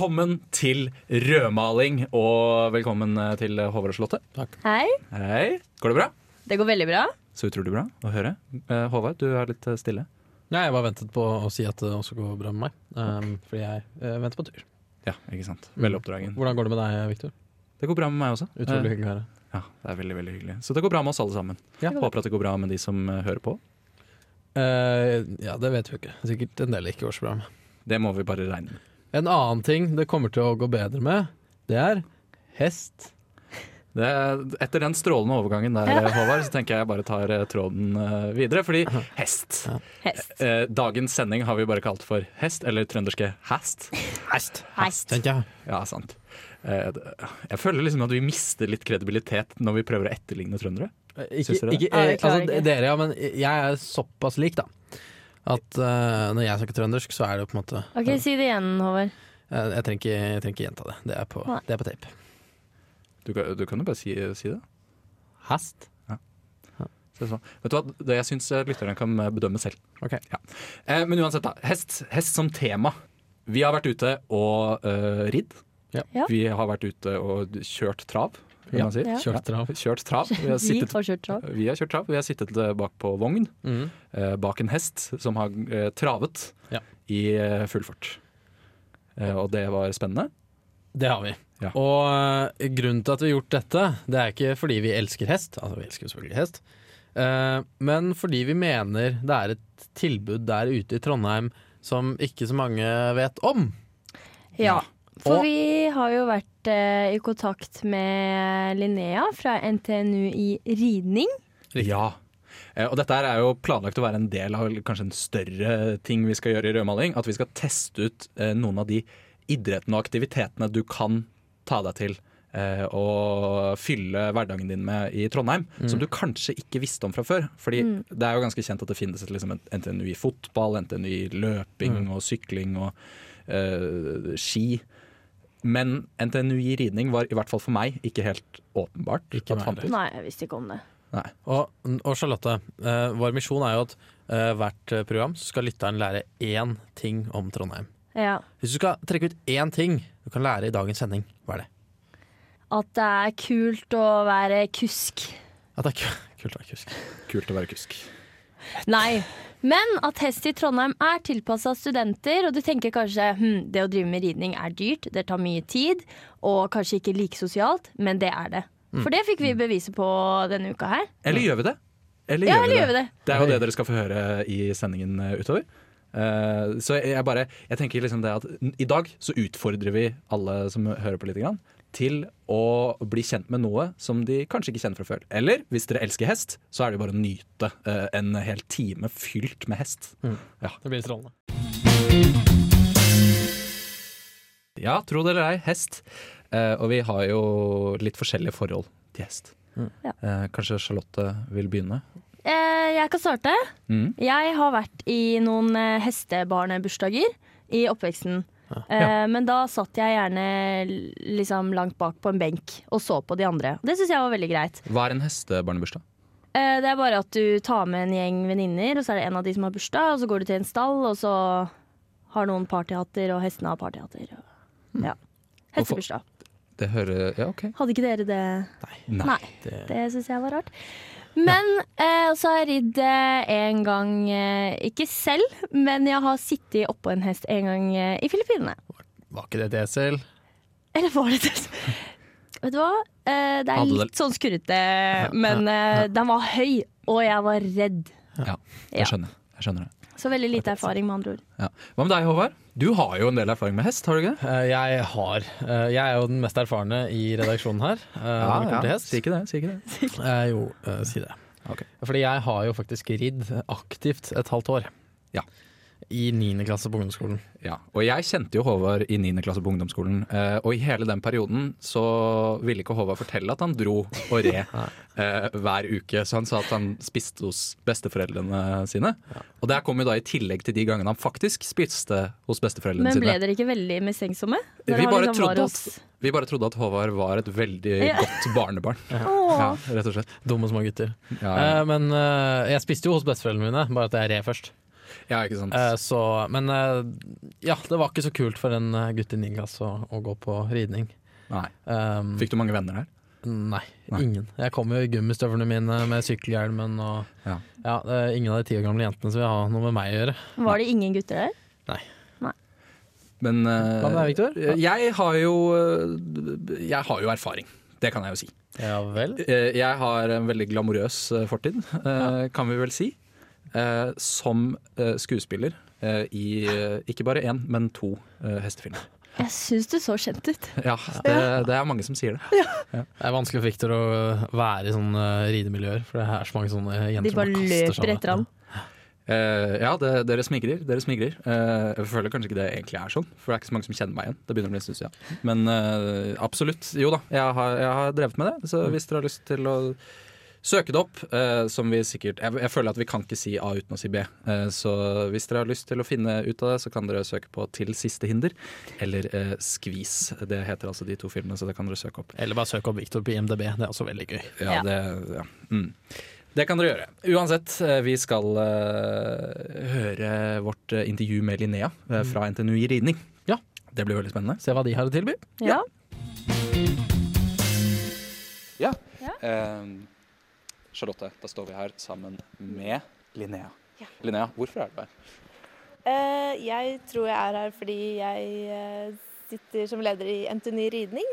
Velkommen til rødmaling, og velkommen eh, til Håvard og Charlotte. Hei. Hei. Går det bra? Det går veldig bra. Så utrolig bra å høre. Eh, Håvard, du er litt eh, stille. Ja, jeg bare ventet på å si at det også går bra med meg. Um, fordi jeg uh, venter på tur. Ja, ikke sant. Veldig oppdragen. Hvordan går det med deg, Victor? Det går bra med meg også. Utrolig hyggelig å høre. Ja, det er veldig, veldig hyggelig. Så det går bra med oss alle sammen. Ja. Håper at det går bra med de som hører på. Uh, ja, det vet vi ikke. Sikkert en del ikke går så bra med. Det må vi bare regne med. En annen ting det kommer til å gå bedre med, det er hest. Det er, etter den strålende overgangen der, Håvard, så tenker jeg bare tar eh, tråden eh, videre. Fordi hest. Hest. Eh, dagens sending har vi bare kalt for hest, eller trønderske hast. Hest. Hest. hest. jeg. Ja, sant. Eh, jeg føler liksom at vi mister litt kredibilitet når vi prøver å etterligne trøndere. Ikke, ikke, jeg altså, dere, ja, men jeg er såpass lik, da. At uh, når jeg snakker trøndersk, så er det jo på en måte Ok, Si det igjen, Håvard. Jeg, jeg, trenger ikke, jeg trenger ikke gjenta det. Det er på, det er på tape. Du, kan- du kan jo bare si, si det. Hest? Ja. det sånn. Vet du hva, det jeg syns lytterne kan eh, bedømme selv. Ok. Ja. Eh, men uansett, da. Hest, hest som tema. Vi har vært ute og uh, ridd. Ja. Ja. Vi har vært ute og kjørt trav, kan Ja. man si. Kjørt trav. Kjørt trav. Vi har Vi har kjørt trav. vi har kjørt trav. Vi har sittet eh, bak på vogn, mm. eh, bak en hest som har eh, travet Ja. i eh, full fart. Eh, og det var spennende. Det har vi. Ja. Og grunnen til at vi har gjort dette, det er ikke fordi vi elsker hest, altså vi elsker selvfølgelig hest, eh, men fordi vi mener det er et tilbud der ute i Trondheim som ikke så mange vet om. Ja. For Og- vi har jo vært eh, i kontakt med Linnea fra NTNU i ridning. Ja. Eh, Og dette er jo planlagt å være en del av kanskje en større ting vi skal gjøre i rødmaling. At vi skal teste ut eh, noen av de idrettene og aktivitetene du kan ta deg til eh, og fylle hverdagen din med i Trondheim, som du kanskje ikke visste om fra før. Fordi det er jo ganske kjent at det finnes et, liksom, NTNU i fotball, NTNU i løping og sykling og eh, ski. Men NTNU i ridning var i hvert fall for meg ikke helt åpenbart. Ikke. Nei, jeg visste ikke om det. Nei. Og, og Charlotte, uh, vår misjon er jo at uh, hvert eh, program skal lytteren lære én ting om Trondheim. Ja. Hvis du skal trekke ut én ting du kan lære i dagens sending, hva er det? At det er kult å være kusk. At det er kult å være kusk. Kult å være kusk. Nei. Men at hest i Trondheim er tilpassa studenter, og du tenker kanskje hm, det å drive med ridning er dyrt, det tar mye tid, og kanskje ikke like sosialt, men det er det. For det fikk vi beviset på denne uka her. Eller gjør vi det? Eller Ja, gjør eller gjør vi det? Det er jo det dere skal få høre i sendingen eh, utover. Uh, så jeg, jeg bare Jeg tenker liksom det at i dag så utfordrer vi alle som hører på litt grann, til å bli kjent med noe som de kanskje ikke kjenner fra før. Eller hvis dere elsker hest, så er det jo bare å nyte eh, en hel time fylt med hest. Ja. Det blir strålende. ja, tro det eller ei, hest. Eh, og vi har jo litt forskjellige forhold til hest. Ja. Eh, kanskje Charlotte vil begynne? Eh, jeg kan starte. Mm. Jeg har vært i noen eh, hestebarnebursdager i oppveksten. Eh, men da satt jeg gjerne liksom langt bak på en benk og så på de andre. Det syns jeg var veldig greit. Hva er en hestebarnebursdag? Eh, det er bare at du tar med en gjeng venninner, og så er det en av de som har bursdag, og så går du til en stall, og så har noen partyhatter, og hestene har partyhatter. og- Ja. Hestebursdag. Det hører Ja, OK. Hadde ikke dere det? Nei. Nei. Det, Det syns jeg var rart. Men eh, så har jeg ridd eh, en gang, eh, ikke selv, men jeg har sittet oppå en hest en gang eh, i Filippinene. var ikke det et esel? Eller var det det? Vet du hva? Eh, det er Hadde det- litt sånn skurrete, men eh, den var høy, og jeg var redd. Ja, jeg skjønner. Jeg skjønner det. Så veldig lite erfaring, med andre ord. Ja. Hva med deg, Håvard? Du har jo en del erfaring med hest, har du ikke? Eh, Jeg har. eh, Jeg er jo den mest erfarne i redaksjonen her. ja, ja. til hest. Si ikke det. Si ikke det. Eh, jo, eh, si det. Okay. Fordi jeg har jo faktisk ridd aktivt et halvt år. Ja. I 9. klasse på ungdomsskolen. Ja, og jeg kjente jo Håvard i 9. klasse på ungdomsskolen, eh, og i hele den perioden så ville ikke Håvard fortelle at han dro og re eh, hver uke, så han sa at han spiste hos besteforeldrene sine. Og det kom jo da i tillegg til de gangene han faktisk spiste hos besteforeldrene sine. Men sine. ble dere ikke veldig mistenksomme? Vi bare, liksom trodde at, vi bare trodde at Håvard var et veldig Ja. godt barnebarn. Ja. Ja, rett og slett. Dumme små gutter. Ja, ja. Eh, men eh, jeg spiste jo hos besteforeldrene mine, bare at jeg red først. Ja ikke sant. Eh, så, men eh, ja, det var ikke så kult for en eh, gutt i 9. klasse å, å gå på ridning. Nei. Um, Fikk du mange venner der? Nei, Nei. ingen. Jeg kom jo i gummistøvlene mine med sykkelhjelmen og Ja. ja, er ingen av de ti år gamle jentene som vil ha noe med meg å gjøre. Var det ingen gutter der? Men uh, Hva med deg, Victor? jeg har jo eh, Jeg har jo erfaring. Det kan jeg jo si. Ja vel? Eh, Jeg har en veldig glamorøs eh, fortid, eh, kan vi vel si. Eh, Som eh, skuespiller eh, i eh, ikke bare én, men to eh, hestefilmer. Jeg syns du så kjent ut. Ja, det, det er mange som sier det. Det er vanskelig for Victor å være i sånne ridemiljøer, for det er så mange sånne jenter De bare som kaster seg løper etter ham. Uh, ja, det, dere smigrer. Dere smigrer. Uh, jeg føler kanskje ikke det egentlig er sånn, for det er ikke så mange som kjenner meg igjen. Det begynner å bli en stund ja. Men uh, absolutt. Jo da, jeg har, jeg har drevet med det. Så hvis dere har lyst til å søke det opp, eh, som vi sikkert jeg, jeg føler at vi kan ikke si A uten å si B. Eh, så hvis dere har lyst til å finne ut av det, så kan dere søke på Til siste hinder eller eh, Skvis. Det heter altså de to filmene, så det kan dere søke opp. Eller bare søk opp Victor på IMDb, det er også veldig gøy. Ja, Ja. Det, ja. Mm. det kan dere gjøre. Uansett, eh, vi skal eh, høre vårt eh, intervju med Linnea eh, fra NTNU i ridning. Ja. Det blir veldig spennende. Se hva de har å tilby. Ja. Ja. Ja. Eh, Charlotte, da står vi her sammen med Linnea. Ja. Linnea, hvorfor er du her? Uh, jeg tror jeg er her fordi jeg eh, sitter som leder i NTNU ridning.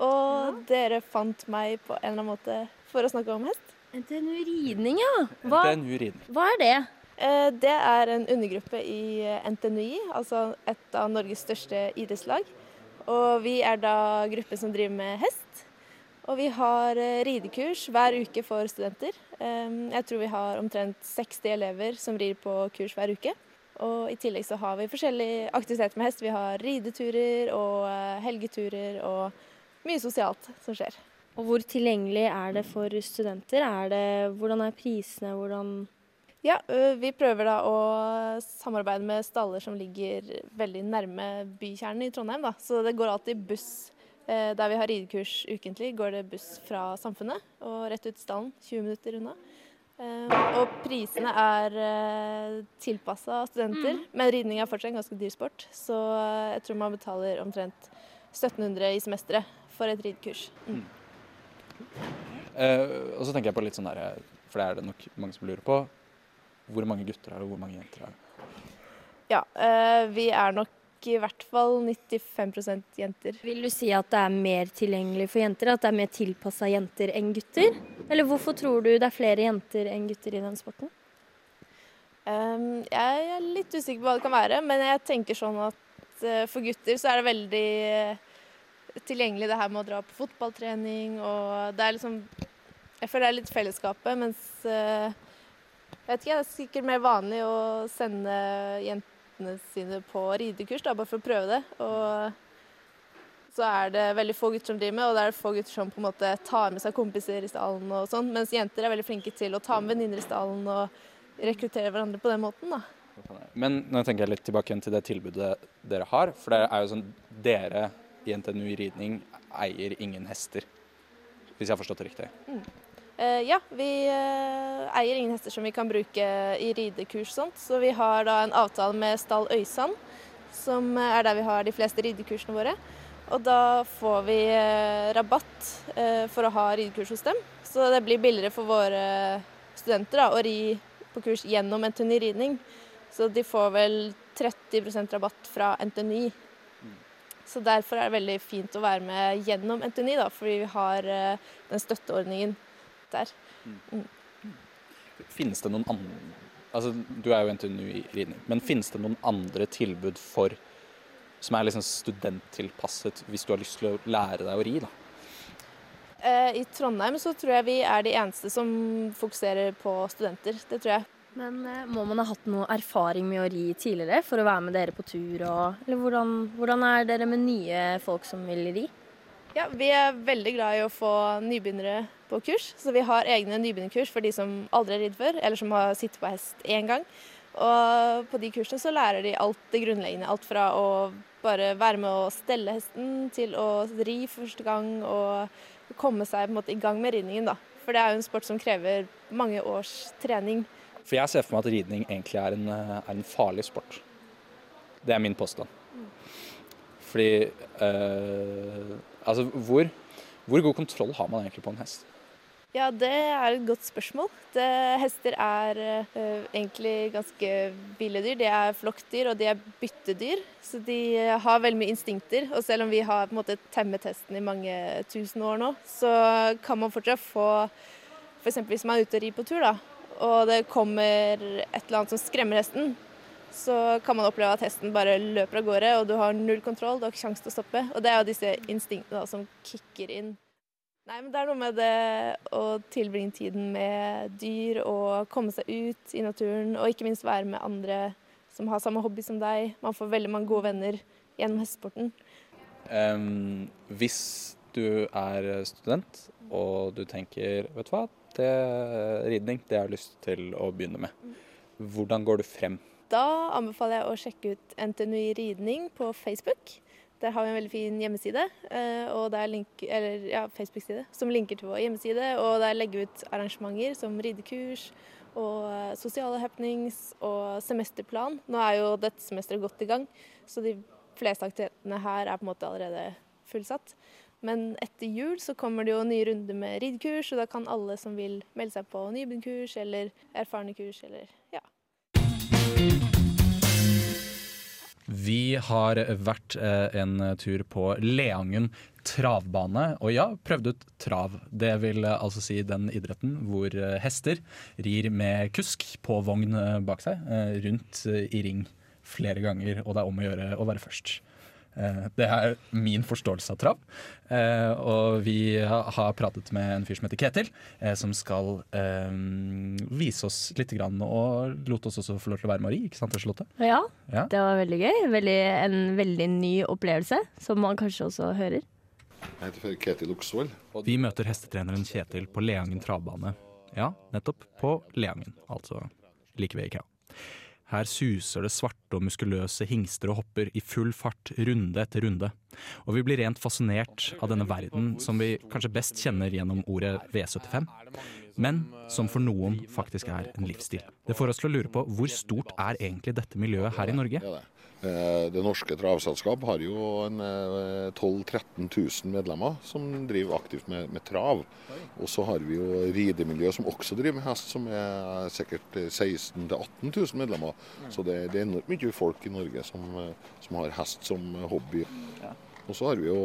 Og dere fant meg på en eller annen måte for å snakke om hest. NTNU ridning, ja. Hva, NTNU ridning. hva er det? Uh, det er en undergruppe i NTNUI, altså et av Norges største idrettslag. Og vi er da gruppen som driver med hest. Og vi har eh, ridekurs hver uke for studenter. Eh, jeg tror vi har omtrent 60 elever som rir på kurs hver uke. Og i tillegg så har vi forskjellige aktiviteter med hest. Vi har rideturer og eh, helgeturer og mye sosialt som skjer. Og hvor tilgjengelig er det for studenter? Er det, hvordan er prisene? Hvordan Ja, vi prøver da å samarbeide med staller som ligger veldig nærme bykjernen i Trondheim. Da. Så det går alltid buss. Eh, Der vi har ridekurs ukentlig, går det buss fra Samfunnet og rett ut stallen, 20 minutter unna. Eh, Og prisene er tilpassa studenter, men ridning er fortsatt en ganske dyr sport. Så eh, jeg tror man betaler omtrent 1700 i semesteret for et ridekurs. Mm. Eh, og så tenker jeg på litt sånn der, for det er det nok mange som lurer på, hvor mange gutter er det, og hvor mange jenter er det? Ja, eh, vi er nok i hvert fall 95% jenter. Vil du si at det er mer tilgjengelig for jenter? At det er mer tilpassa jenter enn gutter? Eller hvorfor tror du det er flere jenter enn gutter i den sporten? Um, jeg er litt usikker på hva det kan være, men jeg tenker sånn at uh, for gutter så er det veldig eh, tilgjengelig det her med å dra på fotballtrening og det er liksom Jeg føler det er litt fellesskapet, mens uh, jeg vet ikke, det er sikkert mer vanlig å sende jentene sine på ridekurs, da, bare for å prøve det. Og så er det veldig få gutter som driver med, og det er få gutter som på en måte tar med seg kompiser i stallen og sånn, mens jenter er veldig flinke til å ta med venninner i stallen og rekruttere hverandre på den måten, da. Men nå tenker jeg litt tilbake igjen til det tilbudet dere har. For det er jo sånn, dere i NTNU ridning eier ingen hester. Hvis jeg har forstått det riktig. Eh, ja, vi eh, eier ingen hester som vi kan bruke i ridekurs sånt, så vi har da en avtale med Stall Øysand, som er der vi har de fleste ridekursene våre. Og da får vi eh, rabatt eh, for å ha ridekurs hos dem, så det blir billigere for våre studenter da, å ri på kurs gjennom NTNU ridning. Så de får vel 30% rabatt fra NTNU. Så derfor er det veldig fint å være med gjennom NTNU, da, fordi vi har eh, den støtteordningen der. Finnes det noen andre Altså, du er jo NTNU i ridning, men finnes det noen andre tilbud for som er liksom studenttilpasset hvis du har lyst til å lære deg å ri? da? Eh, I Trondheim så tror jeg vi er de eneste som fokuserer på studenter. Det tror jeg. Men eh, må man ha hatt noe erfaring med å ri tidligere for å være med dere på tur? Og, eller hvordan, hvordan er dere med nye folk som vil ri? Ja, Vi er veldig glad i å få nybegynnere på kurs, så vi har egne nybegynnerkurs for de som aldri har ridd før, eller som har sittet på hest én gang. Og på de kursene så lærer de alt det grunnleggende. Alt fra å bare være med å stelle hesten, til å ri første gang og komme seg måte i gang med ridningen. da. For det er jo en sport som krever mange års trening. For jeg ser for meg at ridning egentlig er en, er en farlig sport. Det er min påstand. Fordi øh, Altså, hvor, hvor god kontroll har man egentlig på en hest? Ja, det er et godt spørsmål. Det, hester er eh, egentlig ganske ville dyr. De er flokkdyr, og de er byttedyr. Så de har veldig mye instinkter. Og selv om vi har på en måte temmet hesten i mange tusen år nå, så kan man fortsatt få F.eks. hvis man er ute og rir på tur, da, og det kommer et eller annet som skremmer hesten, så kan man oppleve at hesten bare løper av gårde, og du har null kontroll, du har ikke sjanse til å stoppe. Og det er jo disse instinktene da, som kicker inn. Nei, men Det er noe med det å tilbringe tiden med dyr og komme seg ut i naturen, og ikke minst være med andre som har samme hobby som deg. Man får veldig mange gode venner gjennom hestesporten. Um, hvis du er student og du tenker vet du hva, det ridning det har jeg lyst til å begynne med. Hvordan går du frem? Da anbefaler jeg å sjekke ut NTNUI ridning på Facebook. Der har vi en veldig fin hjemmeside eh, og link, eller, ja, Facebook-side som linker til vår hjemmeside. Og der legger vi ut arrangementer som ridekurs og eh, sosiale happenings og semesterplan. Nå er jo dette semesteret godt i gang, så de fleste aktivitetene her er på en måte allerede fullsatt. Men etter jul så kommer det jo nye runder med ridekurs, og da kan alle som vil melde seg på nybegynnerkurs eller erfarne kurs eller ja. Vi har vært eh, en tur på Leangen travbane, og ja, prøvd ut trav. Det vil eh, altså si den idretten hvor eh, hester rir med kusk på vogn bak seg, rundt i ring flere ganger, og det er om å gjøre å være først. Eh, Det er min forståelse av trav. Eh, Og vi har pratet med en fyr som heter Ketil, eh, som skal vise oss litt, og lot oss også få lov til å være Marie. Ikke sant, Charlotte? Ja, Ja. det var veldig gøy. Veldig, en veldig ny opplevelse, som man kanskje også hører. Jeg heter Ketil Oksvold. Vi møter hestetreneren Kjetil på Leangen travbane. Ja, nettopp på Leangen, altså like ved IKEA. Her suser det svarte og muskuløse hingster og hopper i full fart runde etter runde. Og vi blir rent fascinert av denne verden som vi kanskje best kjenner gjennom ordet V75, men som for noen faktisk er en livsstil. Det får oss til å lure på hvor stort er egentlig dette miljøet her i Norge? Ja, det. Eh, norske travselskap har jo eh, 12 000-13 000 medlemmer som driver aktivt med, med trav. Og så har vi jo ridemiljøet som også driver med hest, som er sikkert 16 000-18 000 medlemmer. Så det, det er enormt mye folk i Norge som, eh, som har hest som hobby. Og så har vi jo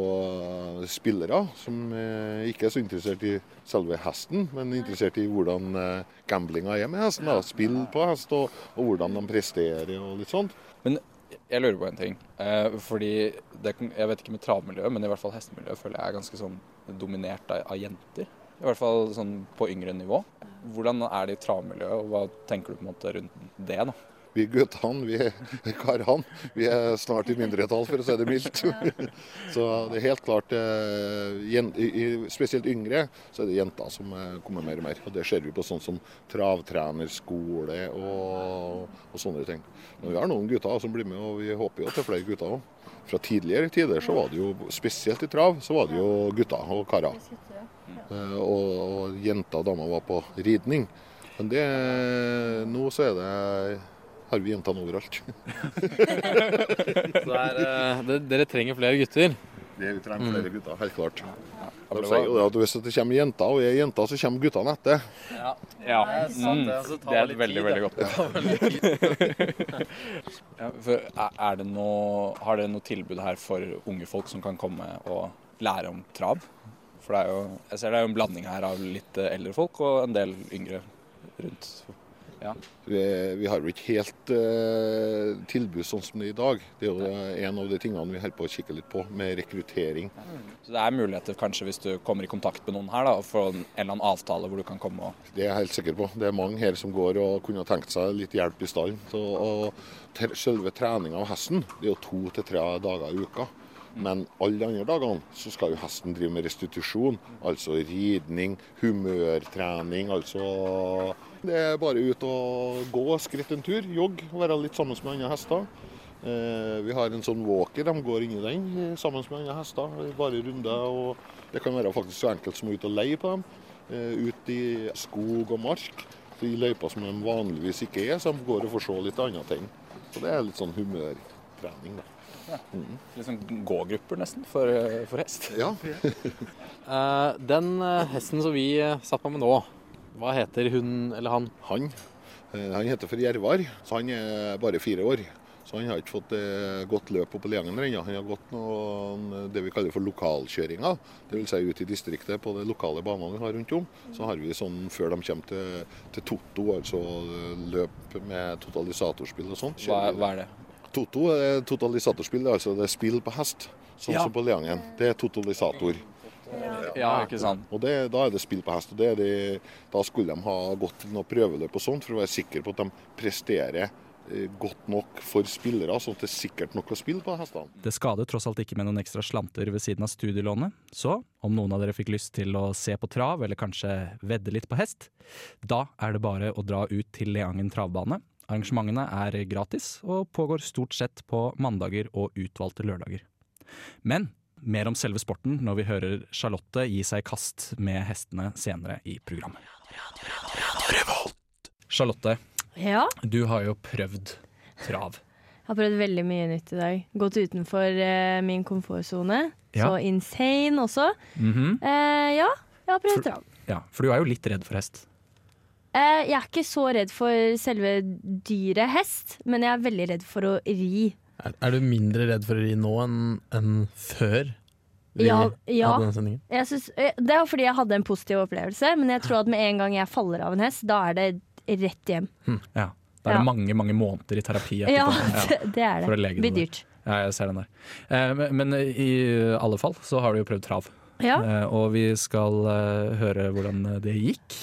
eh, spillere som eh, ikke er så interessert i selve hesten, men interessert i hvordan eh, gamblinga er med hesten. da, Spill på hest og, og hvordan de presterer og litt sånt. Men jeg lurer på en ting. Eh, fordi det, Jeg vet ikke med travmiljøet, men i hvert fall hestemiljøet føler jeg er ganske sånn dominert av, av jenter. I hvert fall sånn på yngre nivå. Hvordan er det i travmiljøet, og hva tenker du på en måte rundt det? da? Vi guttene, vi karene, vi er snart i mindretall, for å si det mildt. Så det er helt klart, eh, spesielt yngre, så er det jenter som eh, kommer mer og mer. Og Det ser vi på sånn som travtrenerskole og, og sånne ting. Men vi har noen gutter som blir med, og vi håper jo at det er flere gutter òg. Fra tidligere tider så var det jo, spesielt i trav, så var det jo gutter og karer. Eh, Og, og jenter og damer var på ridning. Men det, nå så er det har vi jentene overalt. Så det er, eh, det, dere trenger flere gutter. Det vi trenger flere gutter, helt klart. De sier jo det at hvis det kommer jenter og er jenter, så kommer guttene etter. Ja, ja. mm, det, altså, tar det er et veldig, veldig godt poeng. ja, er er det noe, har dere noe tilbud her for unge folk som kan komme og lære om trav? For det er jo, jeg ser det er jo en blanding her av litt eldre folk og en del yngre rundt. Ja. Vi, vi har jo ikke helt uh, tilbud sånn som det er i dag. Det er jo en av de tingene vi holder på å kikke litt på, med rekruttering. Så det er muligheter kanskje hvis du kommer i kontakt med noen her, da, og får en eller annen avtale hvor du kan komme og Det er jeg helt sikker på. Det er mange her som går og kunne tenkt seg litt hjelp i stallen. Og selve treninga av hesten det er jo to til tre dager i uka. Men alle de andre dagene så skal jo hesten drive med restitusjon, altså ridning, humørtrening. altså Det er bare ut og gå skritt en tur, jogge, være litt sammen med andre hester. Eh, vi har en sånn walker, de går inn i den eh, sammen med andre hester. Bare runder. og Det kan være faktisk så enkelt som å ut og leie på dem. Eh, ut i skog og mark. De løyper som de vanligvis ikke er, så de går og får se litt andre ting. Så det er litt sånn humørtrening, da. litt sånn gågrupper nesten for, for hest. Ja, den hesten som vi satt på med nå, hva heter hun eller han? han, eh, han heter for Jervar, så han er bare fire år. Så han har ikke fått eh, godt løp på Leangen ennå. Han har gått noe, det vi kaller for lokalkjøringa. Dvs. Si ut i distriktet på de lokale banene vi har rundt om. Så har vi sånn før de kommer til, til Totto, altså løp med totalisatorspill og sånt. Hva, hva er det? Totto er totalisatorspill, det er altså det er spill på hest. Sånn Ja. som på Leangen. Det er totalisator. Ja, ikke sant. Og det, Da er det spill på hest. og det er de, Da skulle de ha gått til noe prøveløp og sånt for å være sikre på at de presterer eh, godt nok for spillere, sånn at det er sikkert nok å spille på hestene. Det skader tross alt ikke med noen ekstra slanter ved siden av studielånet, så om noen av dere fikk lyst til å se på trav, eller kanskje vedde litt på hest, da er det bare å dra ut til Leangen travbane. Arrangementene er gratis, og pågår stort sett på mandager og utvalgte lørdager. Men mer om selve sporten når vi hører Charlotte gi seg i kast med hestene senere i programmet. Charlotte, Ja, du har jo prøvd trav. jeg har prøvd veldig mye nytt i dag. Gått utenfor uh, min komfortsone. Ja. Så insane også. Mm -hmm. uh, ja, jeg har prøvd For- trav. Ja, for du er jo litt redd for hest. Uh, jeg er ikke så redd for selve dyret hest, men jeg er veldig redd for å ri. Er, er du mindre redd for å ri nå enn enn før vi Ja, ja. Jeg synes, eh, det er fordi jeg hadde en positiv opplevelse, men jeg tror at med en gang jeg faller av en hest, da er det rett hjem. Ja. Da er Ja. det mange mange måneder i terapi etterpå. Ja, Ja, det, det er det. for å lege det blir dyrt. Ja, jeg ser den der. Eh, men, men i alle fall så har du jo prøvd trav. Ja. Eh, og vi skal eh, høre hvordan det gikk.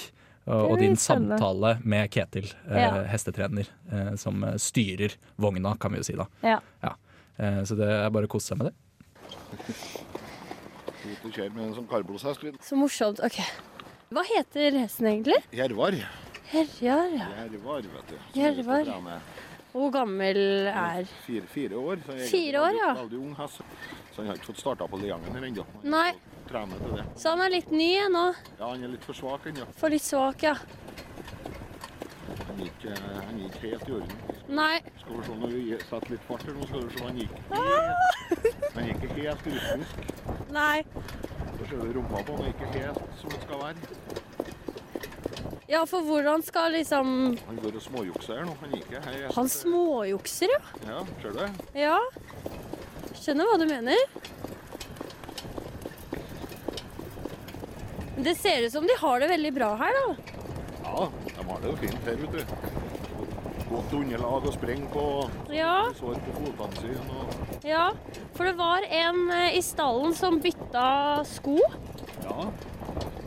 Og, din samtale med Ketil, eh, Ja. hestetrener, eh, som eh, styrer vogna, kan vi jo si da. Ja. Eh, så det er bare å kose seg med det. Med sånn. Så morsomt. Ok. Hva heter hesten egentlig? Jervar. Herjar. Jervar, vet du. Jervar. Hvor gammel er Fire, fire år. Så jeg Fire år, ja. Veldig ung hest. Så han har ikke fått starta på liangen her ennå. Trene til det. Så han er litt ny ennå. Ja, han er litt for svak ennå. For litt svak, ja. Han gikk, han gikk helt i orden. Nei. Skal vi se når vi setter litt fart her nå, skal vi se han gikk Ah! helt, Han gikk ikke helt rytmisk. Nei. Så ser du rumpa på han er ikke helt som det skal være. Ja, for hvordan skal liksom Han går og småjukser her nå. Han gikk helt Han småjukser, ja. Ja, ser du det? Ja. Skjønner hva du mener. Det ser ut som de har det veldig bra her, da. Ja, de har det jo fint her, vet du. Godt underlag å springe på. Ja, Sår på fotene sine. Og... ja. For det var en eh, i stallen som bytta sko. Ja.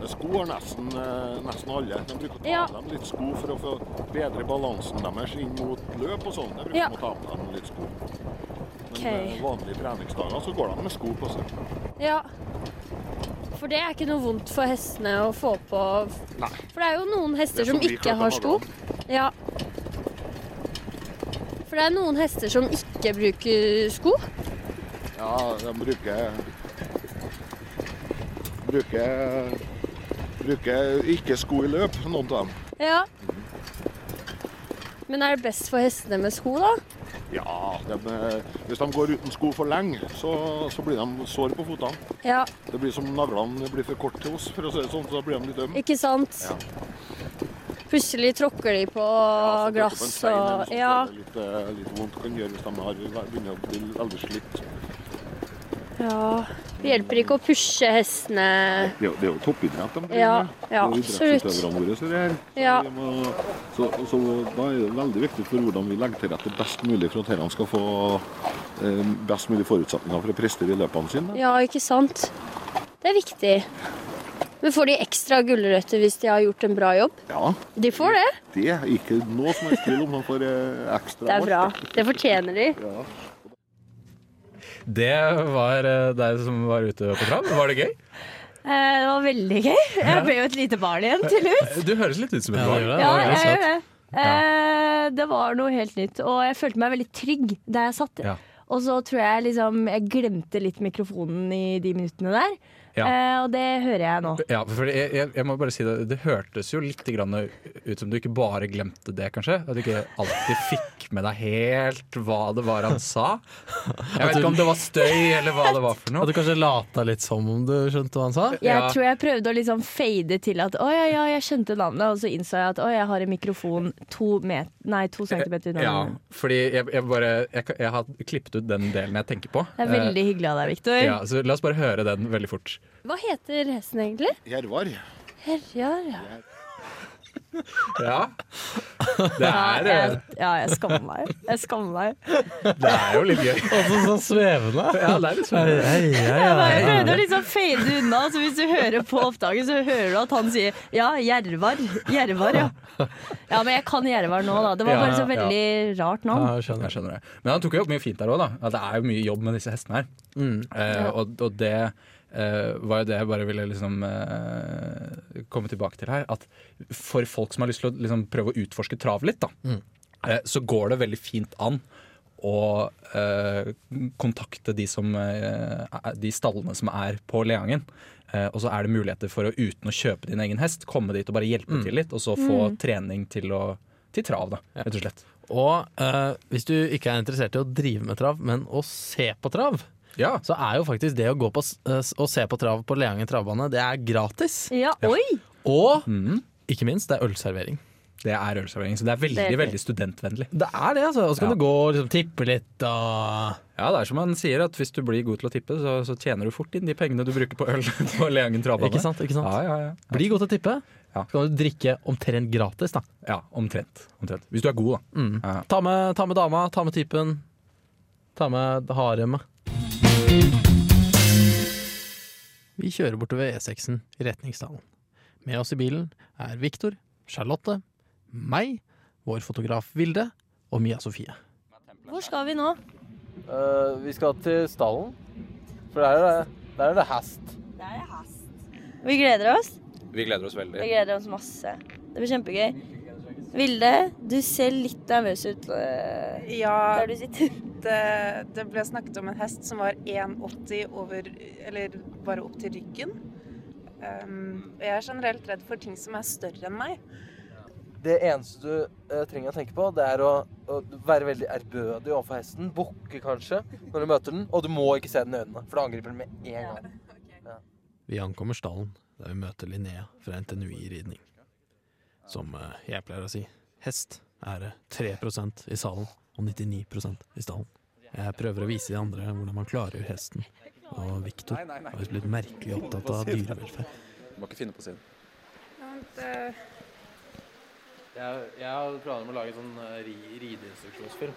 Sko har nesten, eh, nesten alle. De bruker å ta Ja. dem litt sko for å få bedre balansen deres inn mot løp og sånn. De bruker Ja. å ta med dem litt sko. Men Ok. eh, vanlige treningsdager så går de med sko på seg. Ja. For det er ikke noe vondt for hestene å få på Nei. For det er jo noen hester er som som ikke har sko. Ja. For det er noen hester som ikke bruker sko. Ja, de bruker Bruker Bruker ikke sko i løp, noen av dem. Ja. Men er det best for hestene med sko, da? Ja, de, eh, hvis de går uten sko for lenge, så, så blir de sår på fotene. Ja, Det blir som navlene blir for korte til oss, for å si det sånn, så da blir de litt ømme. ikke sant? Ja. Plutselig tråkker de på Ja, så på glass stein og Ja. det Litt, eh, litt vondt kan gjøre hvis de har begynner å bli veldig slitt. Ja. Det hjelper ikke å pushe hestene. Det er det er jo toppidrett de driver Ja, med. ja, er absolutt. idrettsutøverne våre er. Så, Ja. vi må, så, så da er det veldig viktig for hvordan vi legger til rette best mulig for at disse skal få eh, best mulig forutsetninger for å prestere i løpene sine. Ja, ikke sant. Det er viktig. Men får de ekstra gulrøtter hvis de har gjort en bra jobb? Ja, De får det. det er ikke noe som helst tvil om de får eh, ekstra Det er bra. Det fortjener de. Ja. Det var eh, deg som var ute på tram Var det gøy? Eh, Det var veldig gøy. Jeg ble jo et lite barn igjen til slutt. Du høres litt ut som et barn. Ja, jeg gjør det. Eh, Det var noe helt nytt, og jeg følte meg veldig trygg der jeg satt. Ja. Og så tror jeg liksom jeg glemte litt mikrofonen i de minuttene der. Ja. Eh, og det hører jeg nå. Ja, for jeg, jeg, jeg må bare si det Det hørtes jo litt grann ut som du ikke bare glemte det, kanskje. At du ikke alltid fikk med deg helt hva det var han sa. Jeg vet ikke om det var støy, eller hva det var for noe. At du kanskje lata litt som om du skjønte hva han sa? Jeg Ja. tror jeg prøvde å liksom fade til at å ja, ja, jeg skjønte navnet, og så innså jeg at å, jeg har en mikrofon to, met nei, to centimeter unna. Ja, fordi jeg, jeg bare jeg, jeg har klippet ut den delen jeg tenker på. Det er veldig hyggelig av deg, Viktor. Eh, ja, så La oss bare høre den veldig fort. Hva heter hesten egentlig? Jervar. Herjar, ja. Ja. Det Ja, er, jeg, eh, ja, jeg skammer meg. Jeg skammer meg. det er jo litt gøy. Og så svevende. Ja, det er litt svevende. Hei, hei, hei, Jeg bare prøvde å liksom fade unna, så hvis du hører på opptaket, så hører du at han sier ja, Jervar. Jervar, ja. Ja, men jeg kan Jervar nå, da. Det var bare så veldig rart navn. Ja, jeg skjønner. Jeg skjønner det. Men han tok jo opp mye fint der òg, da. At det er jo mye jobb med disse hestene her. Mm. Eh, og, og det eh, var jo det jeg bare ville liksom uh, komme tilbake til her. At for folk som har lyst til å liksom prøve å utforske trav litt, da, Mm. uh, så går det veldig fint an å eh, kontakte de, som, de stallene som er på Leangen. Eh, og så er det muligheter for å uten å kjøpe din egen hest, komme dit og bare hjelpe Mm. til litt, og så få trening til, å, til trav, da, rett og slett. Og eh, hvis du ikke er interessert i å drive med trav, men å se på trav, Ja. så er jo faktisk det å gå på s- eh, og se på trav på Leangen travbane, det er gratis. Ja, oi! Og mm. ikke minst, det er ølservering. Det er ølservering, så det er veldig, Det er veldig studentvennlig. Det er det, altså. Og så kan Ja. du gå og liksom, tippe litt og Ja, det er som man sier, at hvis du blir god til å tippe, så, så tjener du fort inn de pengene du bruker på øl på Leangen travbane. Ikke sant? ikke sant? Ja, ja, ja. Bli god til å tippe, Ja. så kan du drikke omtrent gratis. da ja omtrent, omtrent. Hvis du er god, da. mm. Ja. ta, med, ta med dama, ta med typen, ta med haremet. Vi kjører bortover E6-en i Retningsdalen. Med oss i bilen er Viktor, Charlotte, meg, vår fotograf Vilde og Mia Sofie. Hvor skal vi nå? vi skal til stallen, for der er det, der er det hest. Der er hest. Vi gleder oss. Vi gleder oss veldig. Vi gleder oss masse. Det blir kjempegøy. Vilde, du ser litt nervøs ut eh, Ja, der du sitter. det, det ble snakket om en hest som var 1,80 over Eller bare opp til ryggen. Um, jeg er generelt redd for ting som er større enn meg. Det eneste du uh, trenger å tenke på, det er å, å være veldig ærbødig overfor hesten. Bukke kanskje når du møter den. Og du må ikke se den i øynene, for da angriper den med en gang. Vi ankommer stallen, der vi møter Linnea fra NTNUI i ridning. Som eh, jeg pleier å si, hest er det 3 i salen og 99% i stallen. Jeg prøver å vise de andre hvordan man klargjør hesten. Og Viktor har visst blitt merkelig opptatt av dyrevelferd. Du må ikke finne på å si det. Jeg, har planer om å lage sånn rideinstruksjonsfilm.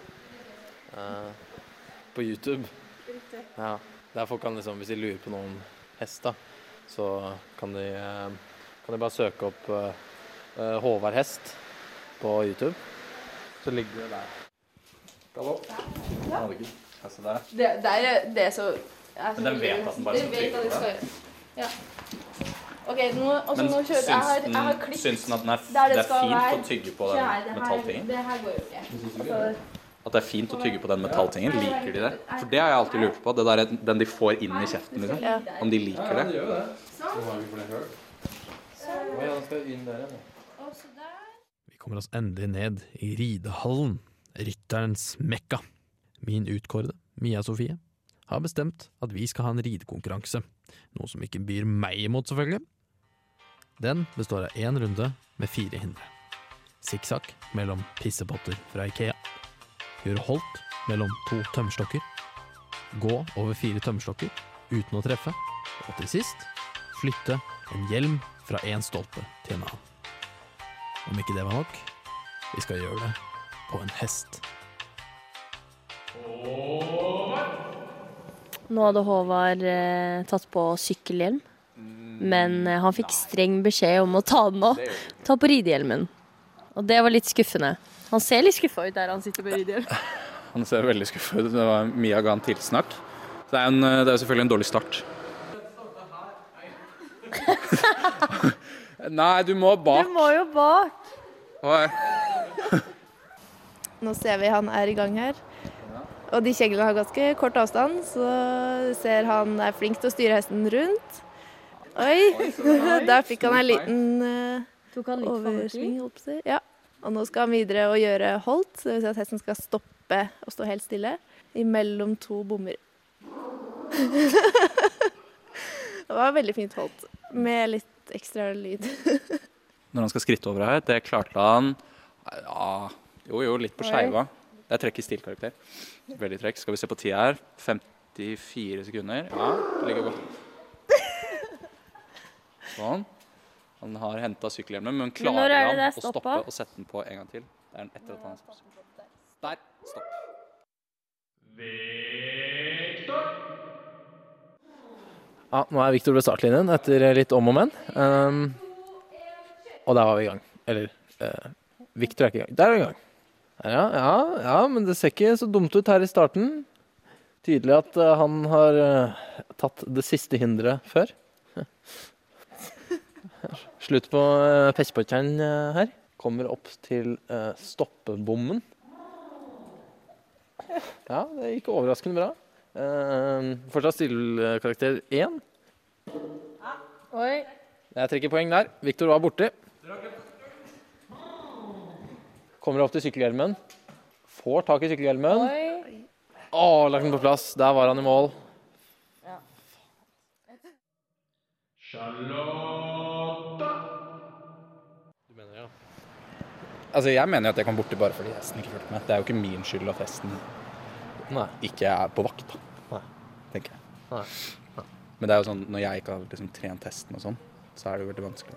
på YouTube. Ja, der folk kan liksom, hvis de lurer på noen hest, da, så kan de, eh, kan de bare søke opp eh, eh, Håvard Hest på YouTube. Så ligger det der. Altså, der. Det, det er det som Men den vet at den bare skal trykke på det? Ja. OK, nå, og så Men nå kjører jeg har, jeg har syns, klipp. syns den at den er, det det er fint være. å tygge på den her, metalltingen? det her går jo ikke. Altså, At det er fint å tygge på den metalltingen? Liker de det? For det har jeg alltid lurt på. Det der, er den de får inn i kjeften, liksom. Om de liker det. Vi kommer oss endelig ned i ridehallen, rytterens mekka. Min utkårede, Mia Sofie, har bestemt at vi skal ha en ridekonkurranse, noe som ikke byr meg imot, selvfølgelig. Den består av én runde med fire hindre. Sikksakk mellom pissepotter fra Ikea. Gjøre holdt mellom to tømmerstokker. Gå over fire tømmerstokker. uten å treffe. Og til sist flytte en hjelm fra én stolpe til en annen. Om ikke det var nok, vi skal gjøre det på en hest. Nå hadde Håvard eh, tatt på sykkelhjelm, men eh, han fikk streng beskjed om å ta den av. Ta på ridehjelmen. Og det var litt skuffende. Han ser litt skuffa ut der han sitter med ridehjelm. Han ser veldig skuffa ut. Det var Mia ga han tilsnakk. Så det er, en, det er jo selvfølgelig en dårlig start. Nei, du må bak. Du må jo bak. Oi. Nå ser vi han er i gang her. Og de kjeglene har ganske kort avstand, så du ser han er flink til å styre hesten rundt. Oi! Der fikk han en liten i? oversving. holdt på å si. Ja. Og nå skal han videre og gjøre holdt, det vil si at hesten skal stoppe og stå helt stille imellom to bommer. det var veldig fint holdt, med litt ekstra lyd. Når han skal skritte over her, det klarte han ja, Jo, jo, litt på skeiva. Det er trekk i stilkarakter. Veldig trekk. Skal vi se på tida her. 54 sekunder. Ja, det ligger godt. Sånn. Han har henta sykkelhjelmen, men klarer men han å stoppe og sette den på en gang til? Det er den etter at han har. Der. Stopp. Ja, nå er Viktor ved startlinjen etter litt om og men. Um, og der var vi i gang. Eller uh, Viktor er ikke i gang. Der er vi i gang. Ja, ja, ja, men det ser ikke så dumt ut her i starten. Tydelig at uh, han har uh, tatt det siste hinderet før. Slutt på uh, pestpotteren eh, her. Kommer opp til eh, stoppebommen. Ja, det gikk overraskende bra. Uh, fortsatt stillekarakter én. Oi. Jeg trekker poeng der. Viktor var borti. Kommer opp til sykkelhjelmen. Får tak i sykkelhjelmen. Oi. Å, lagt den på plass. Der var han i mål. Charlotte. Du mener ja? Altså, jeg mener jo at jeg kom borti bare fordi hesten ikke fulgte med. Det er jo ikke min skyld at hesten Nei. ikke er på vakt, da. Nei. Tenker jeg. Nei. Men det er jo sånn, når jeg ikke har liksom trent hesten og sånn, så er det jo veldig vanskelig.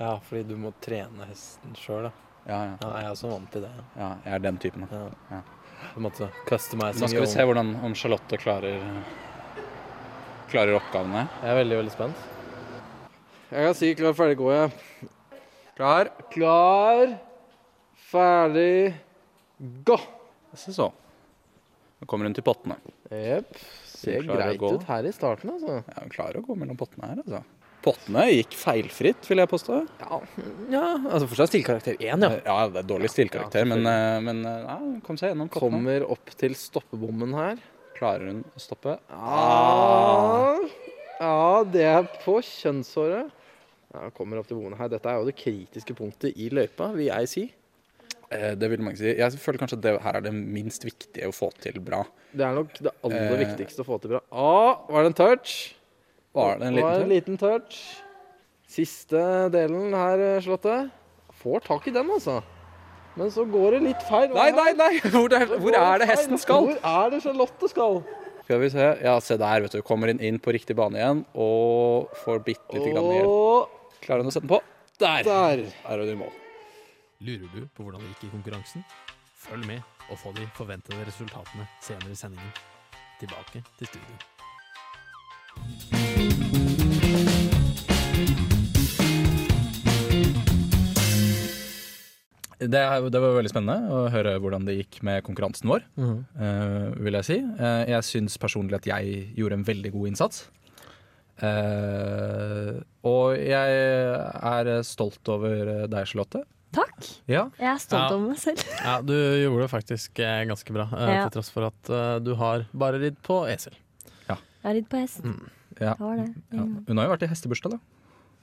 Ja, fordi du må trene hesten sjøl, da. Ja, ja. Ja, jeg er også vant til det. ja jeg er den typen. Da. Ja. Ja. På en måte customizing Nå skal vi se hvordan, om Charlotte klarer, klarer oppgavene. Jeg er veldig, veldig spent. Jeg kan si klar, ferdig, gå, jeg. Klar, klar, ferdig, gå! Se så. Nå kommer hun til pottene. Jepp. Ser greit ut her i starten, altså. Ja, hun klarer å gå mellom pottene her, altså. Pottene gikk feilfritt, vil jeg påstå. Ja, ja altså fortsatt stillkarakter én, ja. Ja, det er dårlig stilkarakter, Ja, men, eh, men eh, ja, kom seg gjennom pottene. Kommer opp til stoppebommen her. Klarer hun å stoppe? Ah. Ja, det er på kjønnshåret. Ja, kommer opp til bommen her. Dette er jo det kritiske punktet i løypa, vil jeg si. Eh, det vil man ikke si. Jeg føler kanskje at det her er det minst viktige å få til bra. Det er nok det aller Eh. viktigste å få til bra. Ah, var det en touch? Var det en Det var liten en liten touch. Siste delen her, Charlotte. Får tak i den, altså. Men så går det litt feil. Nei, nei, nei! Hvor er, hvor er det hesten skal? Hvor er det Charlotte skal? Skal vi se. Ja, se der, vet du. Kommer inn, inn på riktig bane igjen og får bitte lite grann igjen Klarer hun å sette den på? Der! der. Er hun i mål. Lurer du på hvordan det gikk i konkurransen? Følg med og få de forventede resultatene senere i sendingen. Tilbake til studio. Det, det var veldig spennende å høre hvordan det gikk med konkurransen vår, eh, vil jeg si. uh, jeg syns personlig at jeg gjorde en veldig god innsats. Uh, og jeg er stolt over deg, Charlotte. Takk. Ja. Jeg er stolt Ja. over meg selv. Ja, du gjorde det faktisk eh, ganske bra, eh, Ja. til tross for at uh, du har bare ridd på esel. Jeg har ridd på hest. ja. Det var det. ja. Hun har jo vært i hestebursdag, da.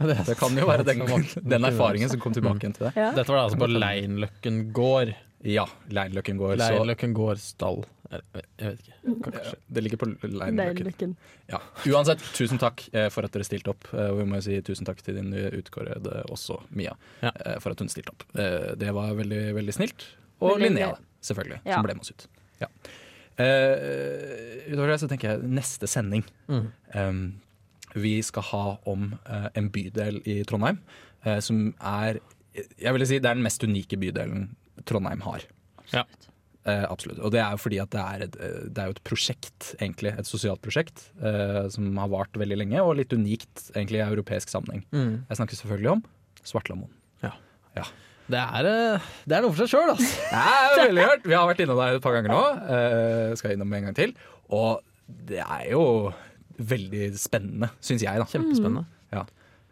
Det, Det kan jo være den, den erfaringen som kom tilbake igjen til deg. Ja. Dette var det altså på Leinløkken gård. Ja, Leinløkken går, så Leinløkken gård stall. Jeg vet ikke. Kanskje. Det ligger på Leinløkken. Ja. Uansett, tusen takk eh, for at dere stilte opp. Eh, Og vi må jo si tusen takk til din utkårede også, Mia, Ja. eh, for at hun stilte opp. Det var veldig, veldig snilt. Og Veldig Linnea, selvfølgelig, Ja. som ble med oss ut. Ja. Eh, utover det så tenker jeg neste sending. Mm. Um, vi skal ha om en bydel i Trondheim som er Jeg vil si det er den mest unike bydelen Trondheim har. Ja. Eh, absolutt. Og det er jo fordi at det er, et, eh, det er jo et prosjekt, egentlig. Et sosialt prosjekt eh, som har vart veldig lenge, og litt unikt egentlig i europeisk sammenheng. Mm. Jeg snakker selvfølgelig om Svartlamoen. Det, er, eh, det er noe for seg sjøl, altså. Det er veldig hørt. Vi har vært innom der et par ganger nå. Eh, skal innom en gang til. Og det er jo veldig spennende, syns jeg. da Kjempespennende. Ja.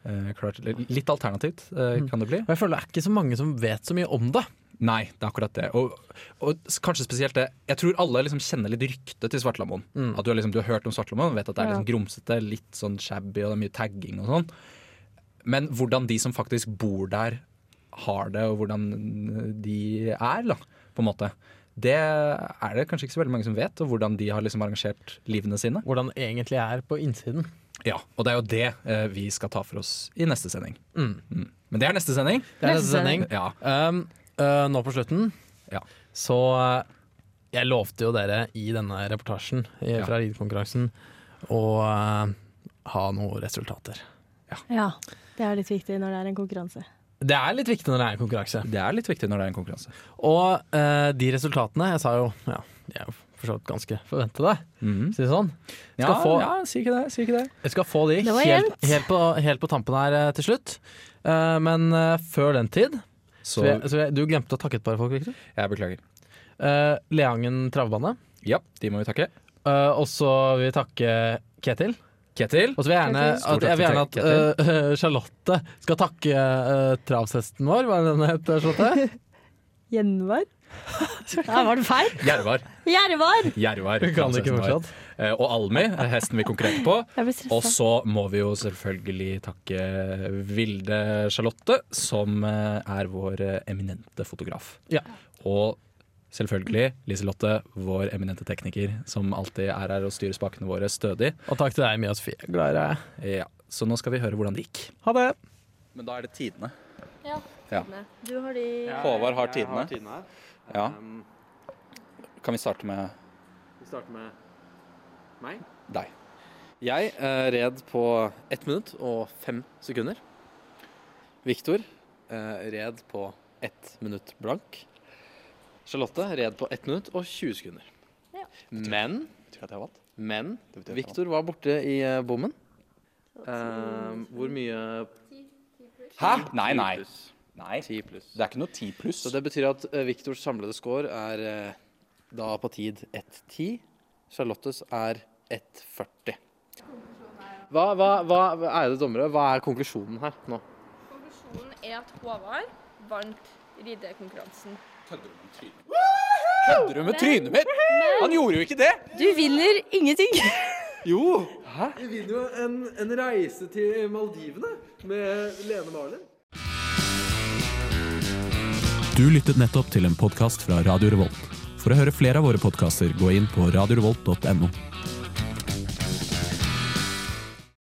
Eh, klart, litt alternativt eh, kan det bli. Og jeg føler det er ikke så mange som vet så mye om det. Nei, det er akkurat det. Og, og kanskje spesielt det Jeg tror alle liksom kjenner litt ryktet til Svartlamoen. Mm. At du har, liksom, du har hørt om Svartlamoen, vet at det er Ja. liksom grumsete, litt sånn shabby og det er mye tagging og sånn. Men hvordan de som faktisk bor der, har det, og hvordan de er, da, på en måte. Det er det kanskje ikke så veldig mange som vet, og hvordan de har liksom arrangert livene sine. Hvordan det egentlig er på innsiden. Ja, Og det er jo det eh, vi skal ta for oss i neste sending. Mm. Mm. Men det er neste sending. Det er Neste neste sending. Ja. Um, øh, nå på slutten Ja. så uh, Jeg lovte jo dere i denne reportasjen i, Ja. fra ridekonkurransen å uh, ha noen resultater. Ja, det er litt viktig når det er en konkurranse. Det er litt viktig når det er en konkurranse. Det er litt viktig når det er en konkurranse. Og de resultatene Jeg sa jo ja, de er jo for så vidt ganske forventede, mm. si det sånn. Ja, få- ja, si ikke det. Si ikke det. Jeg skal få de helt, helt, på, helt på tampen her til slutt. Eh, men før den tid Så så jeg, så jeg, Du glemte å takke et par folk, Victor. jeg beklager. Uh, Leangen travbane. Ja, de må vi takke. Uh, og så vil vi takke Ketil. Ketil. Og så vil jeg gjerne at, jeg vil gjerne at eh, Charlotte skal takke uh, travshesten vår. Hva er den het, Charlotte? Gjenvar? Var det feil? Gjervar. Gjervar! Jervar. Hun kan det ikke fortsatt. Eh, Og Almi, er hesten vi konkurrerte på. Og så må vi jo selvfølgelig takke Vilde Charlotte, som eh, er vår eh, eminente fotograf. Ja. Og selvfølgelig Liselotte, vår eminente tekniker, som alltid er her og styrer spakene våre stødig. Og takk til deg, Mia Sofie. Glad i deg. Ja, Så nå skal vi høre hvordan det gikk. Ha det. Men da er det tidene. Ja. Ja. Du har de Håvard har tidene. her. Ja. Kan vi starte med Vi starter med meg. deg? Jeg eh, red på ett minutt og fem sekunder. Viktor eh, red på ett minutt blank. Charlotte red på ett minutt og 20 sekunder. Ja. Men, men Viktor var borte i eh, bommen. Eh, hvor mye Hæ? Nei, nei. Nei. 10 pluss. Det er ikke noe ti pluss. Så det betyr at eh, Viktors samlede score er eh, da på tid 1,10. Charlottes er 1,40. Hva, hva, hva, ærede dommere, hva er konklusjonen her nå? Konklusjonen er at Håvard vant ridekonkurransen. Kødder du med trynet mitt? Han gjorde jo ikke det! Du vinner ingenting! Jo! Hæ? Vi vinner jo en, en reise til Maldivene med Lene Marlin. Du lyttet nettopp til en podkast fra Radio Revolt. For å høre flere av våre podkaster, gå inn på radiorevolt.no.